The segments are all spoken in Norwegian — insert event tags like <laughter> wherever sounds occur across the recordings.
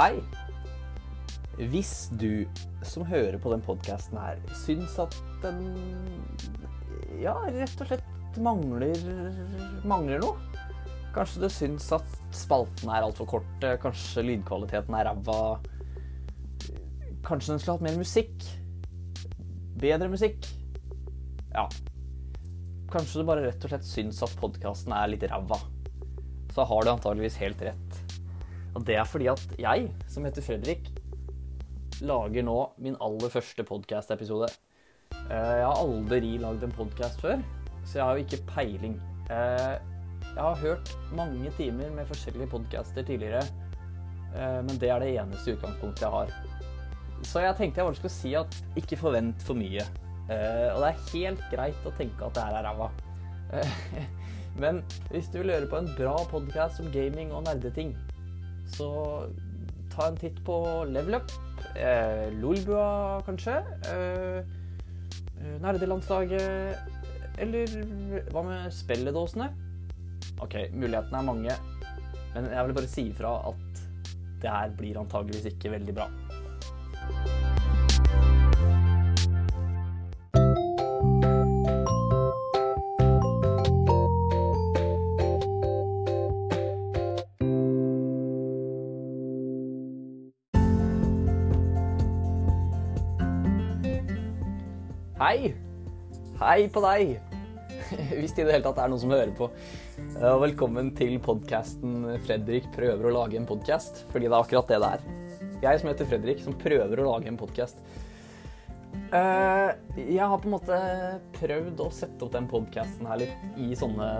Hei. Hvis du som hører på den podkasten her, syns at den ja, rett og slett mangler, mangler noe Kanskje du syns at spaltene er altfor korte, kanskje lydkvaliteten er ræva Kanskje den skulle hatt mer musikk? Bedre musikk? Ja. Kanskje du bare rett og slett syns at podkasten er litt ræva. Så har du antageligvis helt rett. Og det er fordi at jeg, som heter Fredrik, lager nå min aller første podkast-episode. Jeg har aldri lagd en podkast før, så jeg har jo ikke peiling. Jeg har hørt mange timer med forskjellige podcaster tidligere, men det er det eneste utgangspunktet jeg har. Så jeg tenkte jeg bare skulle si at ikke forvent for mye. Og det er helt greit å tenke at det her er ræva. <laughs> Men hvis du vil høre på en bra podkast om gaming og nerdeting, så ta en titt på Level Up, eh, Lolbua kanskje, eh, Nerdelandslaget, eller hva med spilledåsene? Ok, mulighetene er mange, men jeg vil bare si ifra at det her blir antageligvis ikke veldig bra. Hei! Hei på deg! <laughs> Hvis det i det hele tatt er noen som hører på. Velkommen til podkasten 'Fredrik prøver å lage en podkast', fordi det er akkurat det det er. Jeg som heter Fredrik, som prøver å lage en podkast. Jeg har på en måte prøvd å sette opp den podkasten her litt i sånne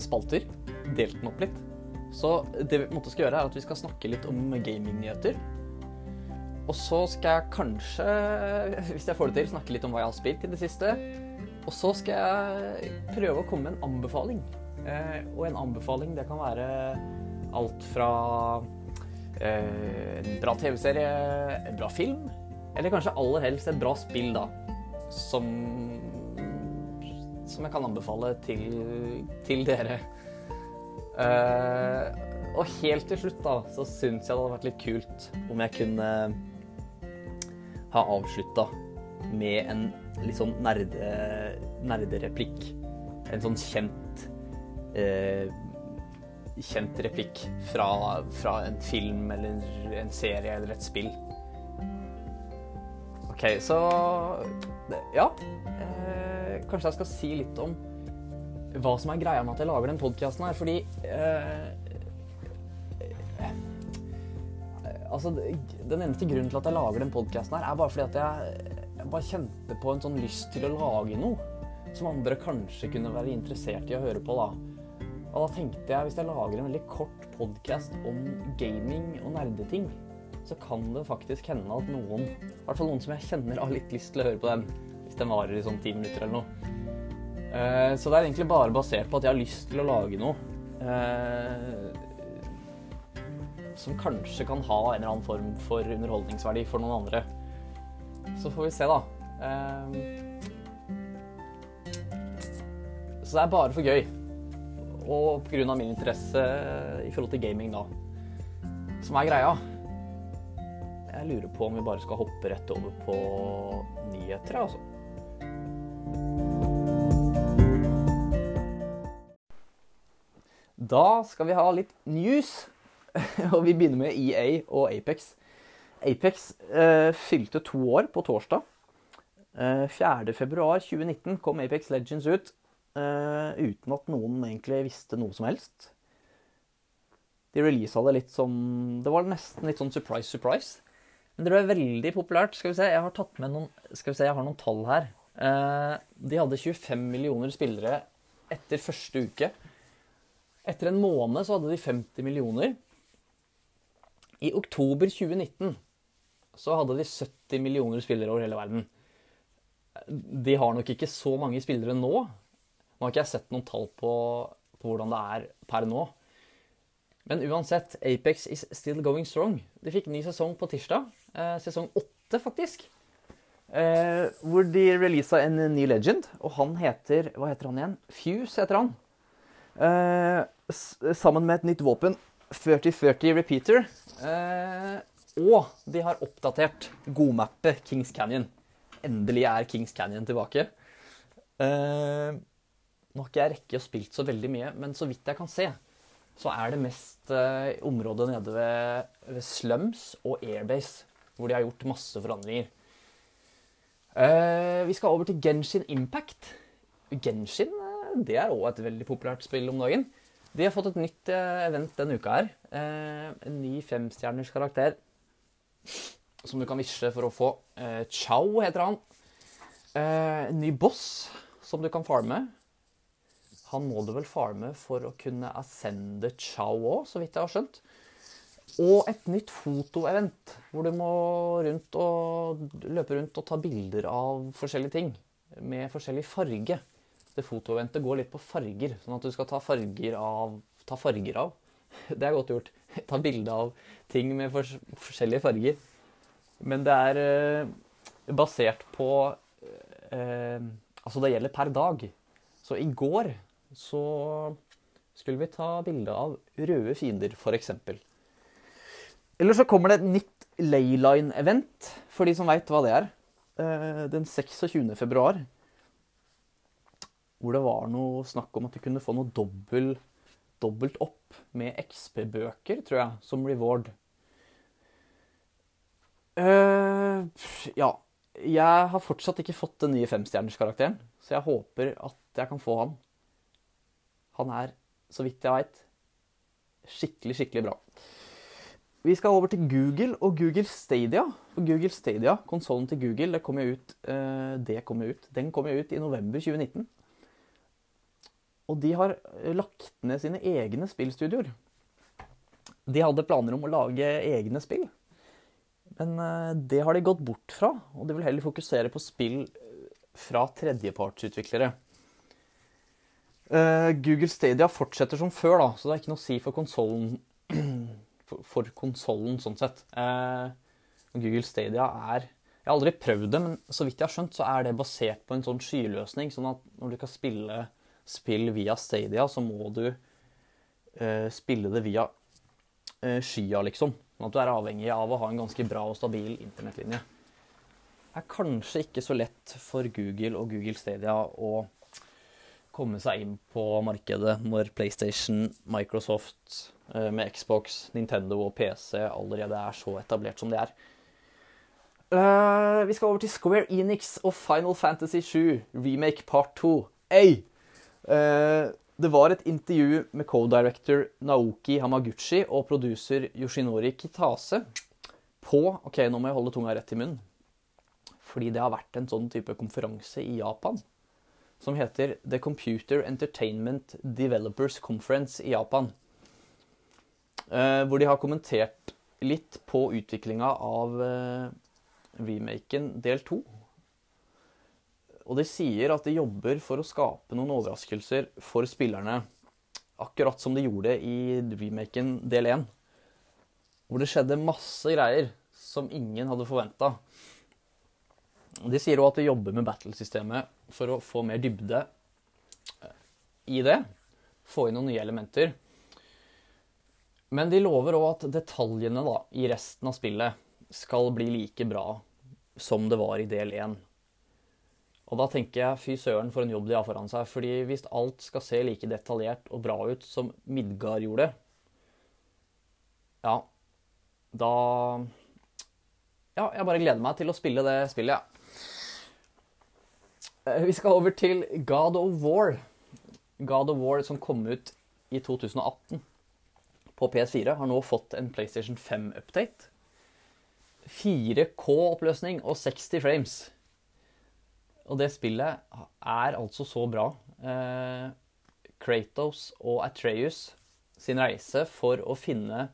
spalter. Delt den opp litt. Så det vi skal gjøre, er at vi skal snakke litt om gamingnyheter. Og så skal jeg kanskje, hvis jeg får det til, snakke litt om hva jeg har spilt i det siste. Og så skal jeg prøve å komme med en anbefaling. Eh, og en anbefaling, det kan være alt fra eh, en bra TV-serie, en bra film, eller kanskje aller helst et bra spill, da. Som, som jeg kan anbefale til, til dere. Eh, og helt til slutt, da, så syns jeg det hadde vært litt kult om jeg kunne ha avslutta med en litt sånn nerde, nerdereplikk. En sånn kjent eh, Kjent replikk fra, fra, en film eller en serie eller et spill. OK, så Ja. Eh, kanskje jeg skal si litt om hva som er greia med at jeg lager den podkasten her, fordi eh, Altså, Den eneste grunnen til at jeg lager den podkasten, er bare fordi at jeg, jeg, bare kjente på en sånn lyst til å lage noe som andre kanskje kunne være interessert i å høre på. da. Og da tenkte jeg hvis jeg lager en veldig kort podkast om gaming og nerdeting, så kan det faktisk hende at noen, i hvert fall noen som jeg kjenner, har litt lyst til å høre på den. Hvis den varer i sånn ti minutter eller noe. Så det er egentlig bare basert på at jeg har lyst til å lage noe som kanskje kan ha en eller annen form for underholdningsverdi for noen andre. Så får vi se, da. Så det er bare for gøy. Og pga. min interesse i forhold til gaming, da. Som er greia. Jeg lurer på om vi bare skal hoppe rett over på nyheter, altså. Da skal vi ha litt news. <laughs> og vi begynner med EA og Apex. Apex eh, fylte to år på torsdag. Eh, 4.2.2019 kom Apex Legends ut eh, uten at noen egentlig visste noe som helst. De releasa det litt som Det var nesten litt sånn surprise, surprise. Men det ble veldig populært. Skal vi se, jeg har tatt med noen, skal vi se, jeg har noen tall her. Eh, de hadde 25 millioner spillere etter første uke. Etter en måned så hadde de 50 millioner. I oktober 2019 så hadde de 70 millioner spillere over hele verden. De har nok ikke så mange spillere nå. Nå har ikke jeg sett noen tall på, på hvordan det er per nå. Men uansett, Apex is still going strong. De fikk ny sesong på tirsdag. Eh, sesong åtte, faktisk. Eh, hvor de releasa en ny legend, og han heter Hva heter han igjen? Fuse heter han. Eh, sammen med et nytt våpen 3030 repeater. Eh, og de har oppdatert godmappet Kings Canyon. Endelig er Kings Canyon tilbake. Eh, nå har ikke jeg rekke å spilt så veldig mye, men så vidt jeg kan se, så er det mest eh, området nede ved, ved, Slums og Airbase hvor de har gjort masse forandringer. Eh, vi skal over til Genshin Impact. Genshin det er òg et veldig populært spill om dagen. De har fått et nytt eh, event denne uka her. Eh, en ny femstjerners karakter som du kan visje for å få. Eh, Chow heter han. En ny boss som du kan farme. Han må du vel farme for å kunne ascende Chow òg, så vidt jeg har skjønt. Og et nytt fotoevent, hvor du må rundt og, løpe rundt og ta bilder av forskjellige ting med forskjellig farge det fotoeventet går litt på farger. Sånn at du skal ta farger av Ta farger av. <laughs> Det er godt gjort. <laughs> Ta bilde av ting med fors forskjellige farger. Men det er eh, basert på eh, Altså, det gjelder per dag. Så i går så skulle vi ta bilde av røde fiender, f.eks. Eller så kommer det et nytt Layline-event, for de som veit hva det er. Eh, den 26. februar hvor det var noe snakk om at du kunne få noe dobbelt, dobbelt opp med XP-bøker, tror jeg, som reward. Uh, ja. Jeg har fortsatt ikke fått den nye femstjernerskarakteren, så jeg håper at jeg kan få han. Han er, så vidt jeg veit, skikkelig, skikkelig bra. Vi skal over til Google og Google Stadia. For Google Stadia, konsollen til Google, det kom jo ut, uh, det kom ut. Den kom jo ut i november 2019. Og de har eh, lagt ned sine egne spillstudioer. De hadde planer om å lage egne spill, men eh, det har de gått bort fra. Og de vil heller fokusere på spill eh, fra tredjepartsutviklere. Google Stadia fortsetter som før, da, så det er ikke noe å si for konsollen <clears throat> for konsollen, sånn sett. Google Stadia er Jeg har aldri prøvd det, men så vidt jeg har skjønt, så er det basert på en sånn skyløsning. Sånn at når du kan spille spill via Stadia, så må du uh, spille det via uh, skya, liksom. Sånn at du er avhengig av å ha en ganske bra og stabil internettlinje. Det er kanskje ikke så lett for Google og Google Stadia å komme seg inn på markedet når PlayStation, Microsoft uh, med Xbox, Nintendo og PC allerede er så etablert som de er. Uh, vi skal over til Square Enix og Final Fantasy 7 Remake Part 2. Hey! Eh, det var et intervju med co-director Naoki Hamaguchi og producer Yoshinori Kitase på Ok, nå må jeg holde tunga rett i munnen. Fordi det har vært en sånn type konferanse i Japan som heter The Computer Entertainment Developers Conference i Japan. Eh, hvor de har kommentert litt på utviklinga av eh, remaken del to og de sier at de jobber for å skape noen overraskelser for spillerne. Akkurat som de gjorde i remaken del 1. Hvor det skjedde masse greier som ingen hadde forventa. De sier òg at de jobber med battlesystemet for å få mer dybde i det. Få inn noen nye elementer. Men de lover òg at detaljene da, i resten av spillet skal bli like bra som det var i del 1. Og da tenker jeg fy søren for en jobb de har foran seg. fordi hvis alt skal se like detaljert og bra ut som Midgard gjorde, ja, da Ja, jeg bare gleder meg til å spille det spillet, ja. Eh, vi skal over til God of War. God of War som kom ut i 2018 på PS4, har nå fått en PlayStation 5-update. 4K-oppløsning og 60 frames. Og det spillet er altså så bra. Eh, Kratos og Atreus sin reise for å finne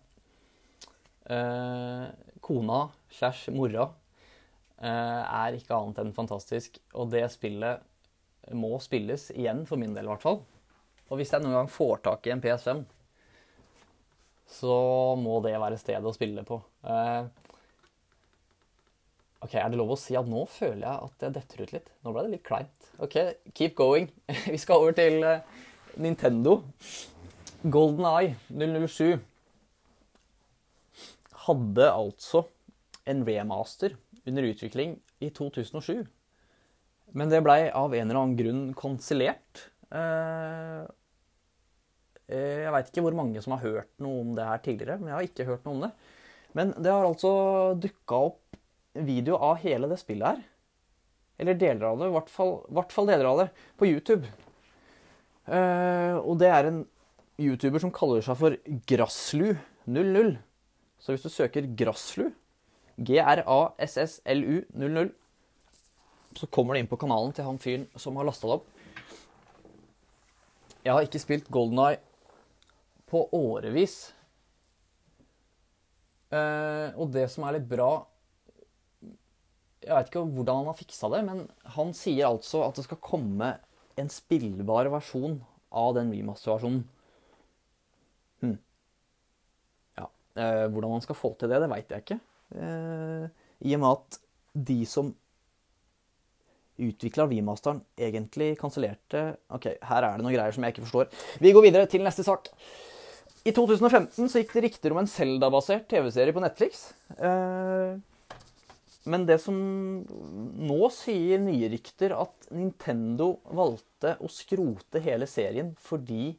eh, kona slash mora eh, er ikke annet enn fantastisk. Og det spillet må spilles igjen, for min del i hvert fall. Og hvis jeg noen gang får tak i en PS5, så må det være stedet å spille på. Eh, Ok, Er det lov å si at nå føler jeg at jeg detter ut litt? Nå ble det litt kleint. Ok, keep going. <laughs> Vi skal over til uh, Nintendo. Golden Eye 007. hadde altså en remaster under utvikling i 2007. Men det blei av en eller annen grunn kansellert. Eh, eh, jeg veit ikke hvor mange som har hørt noe om det her tidligere, men jeg har ikke hørt noe om det. Men det har altså dukka opp video av hele det spillet her. Eller deler av det, i hvert fall, hvert fall deler av det, på YouTube. Uh, og det er en YouTuber som kaller seg for Grasslu00. Så hvis du søker Grasslu, G-R-A-S-S-L-U 00, så kommer det inn på kanalen til han fyren som har lasta det opp. Jeg har ikke spilt Golden Eye på årevis. Uh, og det som er litt bra Jeg vet ikke hvordan han har fiksa det, men han sier altså at det skal komme en spillbar versjon av den remasterversjonen. Hm. Ja. Eh, hvordan han skal få til det, det veit jeg ikke. Eh, I og med at de som utvikla remasteren, egentlig kansellerte OK, her er det noen greier som jeg ikke forstår. Vi går videre til neste sak. I 2015 så gikk det rykter om en Zelda-basert TV-serie på Netflix. Eh, men det som nå sier nye rykter, at Nintendo valgte å skrote hele serien fordi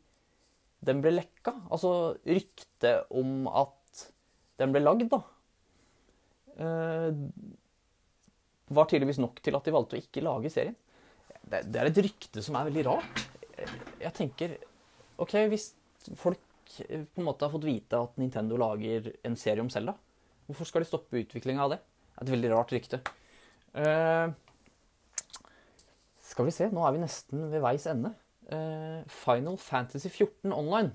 den ble lekka. Altså ryktet om at den ble lagd, da. Eh, var tydeligvis nok til at de valgte å ikke lage serien. Det, er et rykte som er veldig rart. Jeg tenker OK, hvis folk på en måte har fått vite at Nintendo lager en serie om Selda, hvorfor skal de stoppe utviklinga av det? Et veldig rart rykte. Uh, skal vi se, nå er vi nesten ved veis ende. Uh, Final Fantasy 14 Online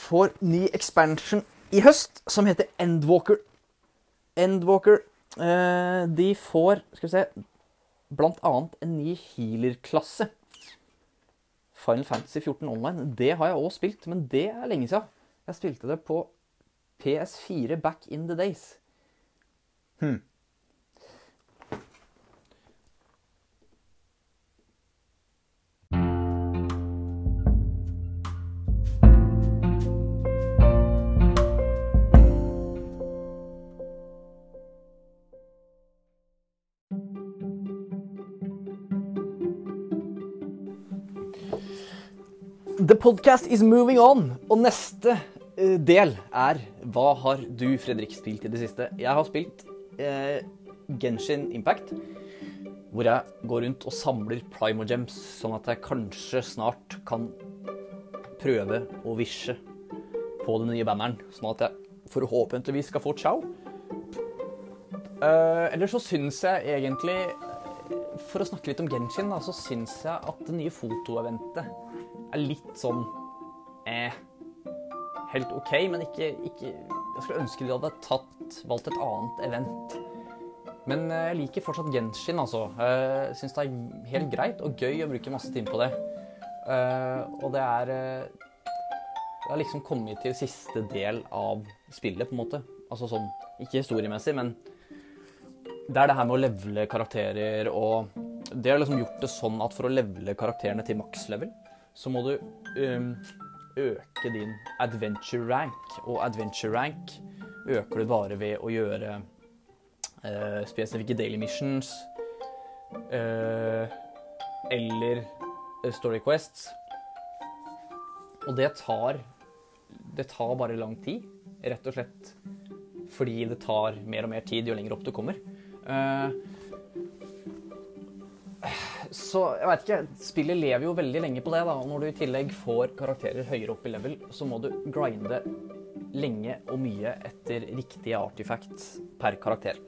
får ny expansion i høst som heter Endwalker. Endwalker Uh, de får skal vi se, blant annet en ny healer-klasse. Final Fantasy 14 Online. Det har jeg òg spilt, men det er lenge siden. Jeg spilte det på PS4 back in the days. Hmm. The podcast is moving on. Og neste uh, del er Hva har du, Fredrik, spilt i det siste? Jeg har spilt uh, Genshin Impact. Hvor jeg går rundt og samler Primogems, sånn at jeg kanskje snart kan prøve å visje på den nye banneren. Sånn at jeg forhåpentligvis skal få chow. Uh, eller så syns jeg egentlig For å snakke litt om Genshin, da, så syns jeg at det nye fotoeventet er litt sånn eh, Helt OK, men ikke, ikke Jeg skulle ønske de hadde tatt, valgt et annet event. Men eh, jeg liker fortsatt Genshin, altså. Jeg syns det er helt greit og gøy å bruke masse timer på det. Eh, og det er eh, Det har liksom kommet til siste del av spillet, på en måte. Altså sånn Ikke historiemessig, men det er det her med å levele karakterer og Det har liksom gjort det sånn at for å levele karakterene til maks level, så må du um, øke din adventure rank. Og adventure rank øker du bare ved å gjøre uh, spesifikke daily missions uh, eller uh, story quests. Og det tar Det tar bare lang tid, rett og slett fordi det tar mer og mer tid jo lenger opp du kommer. Uh, så jeg veit ikke, spillet lever jo veldig lenge på det. da, og Når du i tillegg får karakterer høyere opp i level, så må du grinde lenge og mye etter riktige artifact per karakter.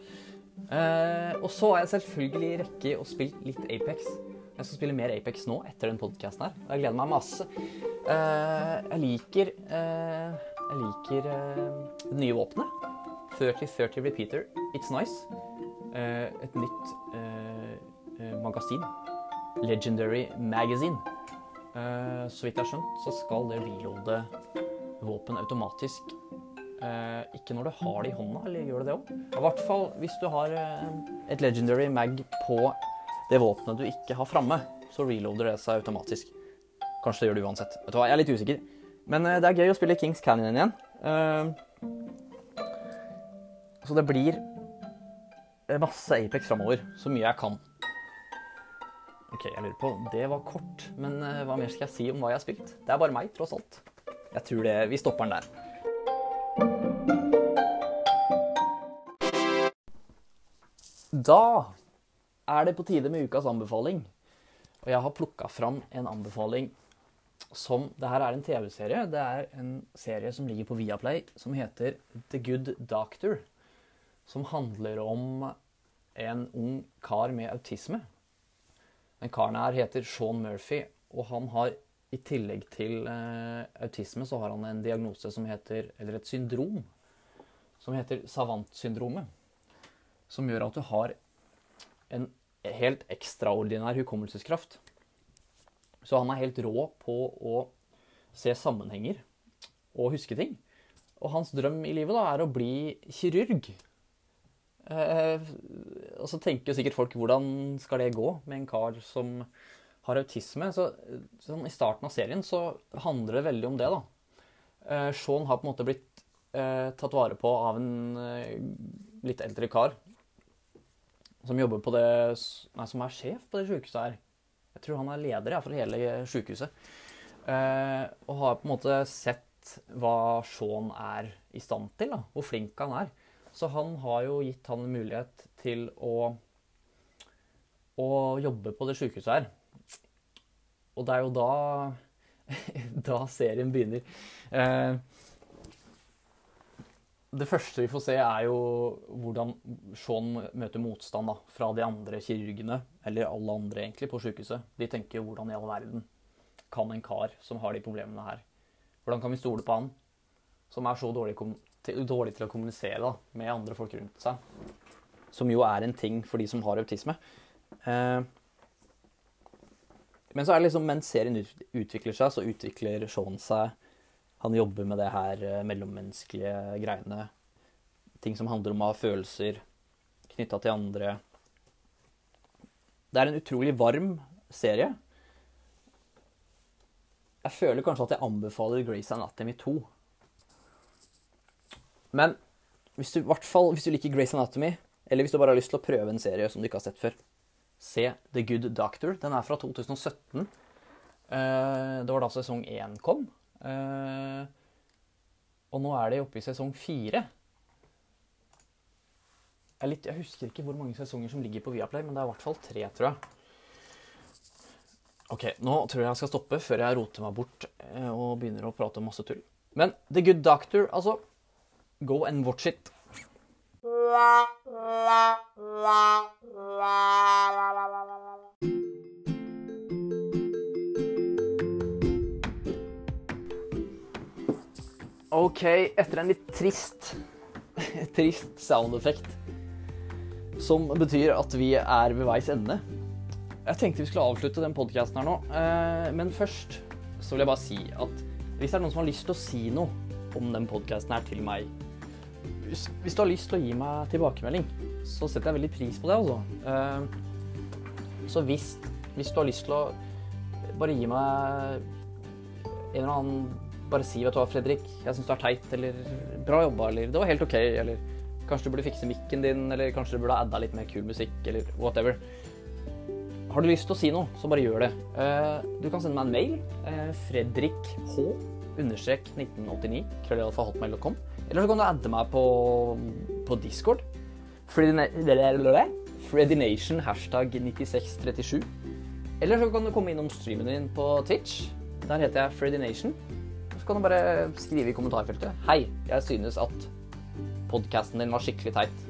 Eh, og så har jeg selvfølgelig rekke å spille litt Apex. Jeg skal spille mer Apex nå etter den podkasten her. Jeg gleder meg masse. Eh, jeg liker eh, Jeg liker eh, det nye våpenet. 3030 Repeater. It's nice. Eh, et nytt eh, magasin Legendary Magazine. Uh, så vidt jeg har skjønt, så skal det reloade våpen automatisk. Uh, ikke når du har det i hånda, eller gjør det det òg? I hvert fall hvis du har uh, et Legendary Mag på det våpenet du ikke har framme, så reloader det seg automatisk. Kanskje det gjør det uansett. Vet du hva, Jeg er litt usikker. Men det er gøy å spille Kings Canyon igjen. Så det blir masse Apex framover. Så mye jeg kan. Ok, jeg lurer på Det var kort, men eh, hva mer skal jeg si om hva jeg har spilt? Det er bare meg, tross alt. Jeg tror det Vi stopper den der. Da er det på tide med ukas anbefaling. Og jeg har plukka fram en anbefaling som Det her er en TV-serie. Det er en serie som ligger på Viaplay som heter The Good Doctor. Som handler om en ung kar med autisme. Den karen her heter Sean Murphy, og han har i tillegg til eh, autisme så har han en diagnose som heter Eller et syndrom som heter savantsyndromet. Som gjør at du har en helt ekstraordinær hukommelseskraft. Så han er helt rå på å se sammenhenger og huske ting. Og hans drøm i livet da, er å bli kirurg. Eh, og så tenker jo sikkert folk hvordan skal det gå med en kar som har autisme? Så, sånn, I starten av serien så handler det veldig om det. da. Eh, Sean har på en måte blitt eh, tatt vare på av en eh, litt eldre kar som jobber på det Nei, som er sjef på det sykehuset her. Jeg tror han er leder ja, for hele sykehuset. Eh, og har på en måte sett hva Sean er i stand til, da, hvor flink han er. Så han har jo gitt han mulighet til å, å jobbe på det sykehuset her. Og det er jo da, <laughs> da serien begynner. Eh, det første vi får se, er jo hvordan Sean møter motstand da, fra de andre kirurgene, eller alle andre egentlig, på sykehuset. De tenker jo hvordan i all verden kan en kar som har de problemene her Hvordan kan vi stole på han som er så dårlig, til, dårlig til å kommunisere da, med andre folk rundt seg? Som jo er en ting for de som har autisme. Eh, men så er det liksom, mens serien utvikler seg, så utvikler Sean seg han jobber med det her eh, mellommenneskelige greiene. Ting som handler om å ha følelser knytta til andre. Det er en utrolig varm serie. Jeg føler kanskje at jeg anbefaler Grace Anatomy 2. Men hvis du, fall, hvis du liker Grace Anatomy, eller hvis du bare har lyst til å prøve en serie som du ikke har sett før, se The Good Doctor. Den er fra 2017. Uh, det var da sesong én kom. Uh, og nå er det oppe i sesong fire. Jeg, jeg, husker ikke hvor mange sesonger som ligger på Viaplay, men det er i hvert fall tre, tror jeg. Ok, nå tror jeg jeg skal stoppe før jeg roter meg bort uh, og begynner å prate om masse tull. Men The Good Doctor, altså. Go and watch it. OK, etter en litt trist, <laughs> trist soundeffekt, som betyr at vi er ved veis ende Jeg tenkte vi skulle avslutte den podkasten her nå, eh, men først så vil jeg bare si at hvis det er noen som har lyst til å si noe om den podkasten her til meg hvis, hvis, du har lyst til å gi meg tilbakemelding, så setter jeg veldig pris på det, altså. Eh, så hvis, hvis du har lyst til å bare gi meg en eller annen bare si vet du hva, Fredrik, jeg syns du er teit, eller bra jobba, eller det var helt OK, eller kanskje du burde fikse mikken din, eller kanskje du burde adda litt mer kul musikk, eller whatever. Har du lyst til å si noe, så bare gjør det. Eh, du kan sende meg en mail. Eh, Fredrik H. Understrek 1989. Krøllalfahotmail.com. Eller så kan du adde meg på, på Discord. Fredination hashtag 9637. Eller så kan du komme innom streamen din på Twitch. Der heter jeg Fredination så kan du bare skrive i kommentarfeltet Hei, jeg synes at podkasten din var skikkelig teit.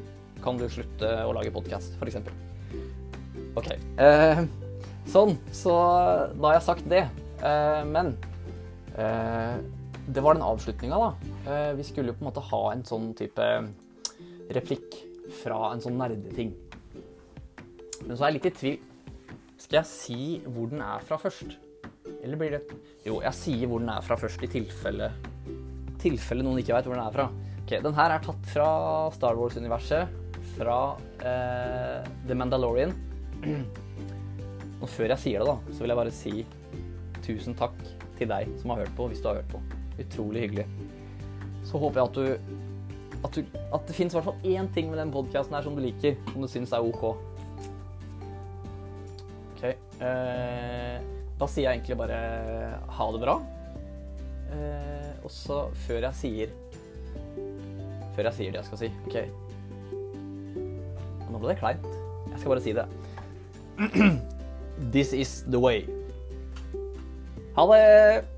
Kan du slutte å lage podkast, f.eks.? OK. Eh, sånn. Så da har jeg sagt det. Eh, men eh, det var den avslutninga, da. Eh, vi skulle jo på en måte ha en sånn type replikk fra en sånn nerdeting. Men så er jeg litt i tvil. Skal jeg si hvor den er fra først? Eller blir det Jo, jeg sier hvor den er fra først, i tilfelle tilfelle noen ikke veit hvor den er fra. Ok, Den her er tatt fra Star Wars-universet. Fra eh, The Mandalorian. Og før jeg sier det, da, så vil jeg bare si tusen takk til deg som har hørt på, hvis du har hørt på. Utrolig hyggelig. Så håper jeg at du at, du, at det fins i hvert fall én ting med den podkasten her som du liker, som du syns er OK. OK. Eh, da sier jeg egentlig bare ha det bra. Eh, og så før jeg sier Før jeg sier det jeg skal si OK. Nå ble det kleint. Jeg skal bare si det. <clears throat> This is the way. Ha det!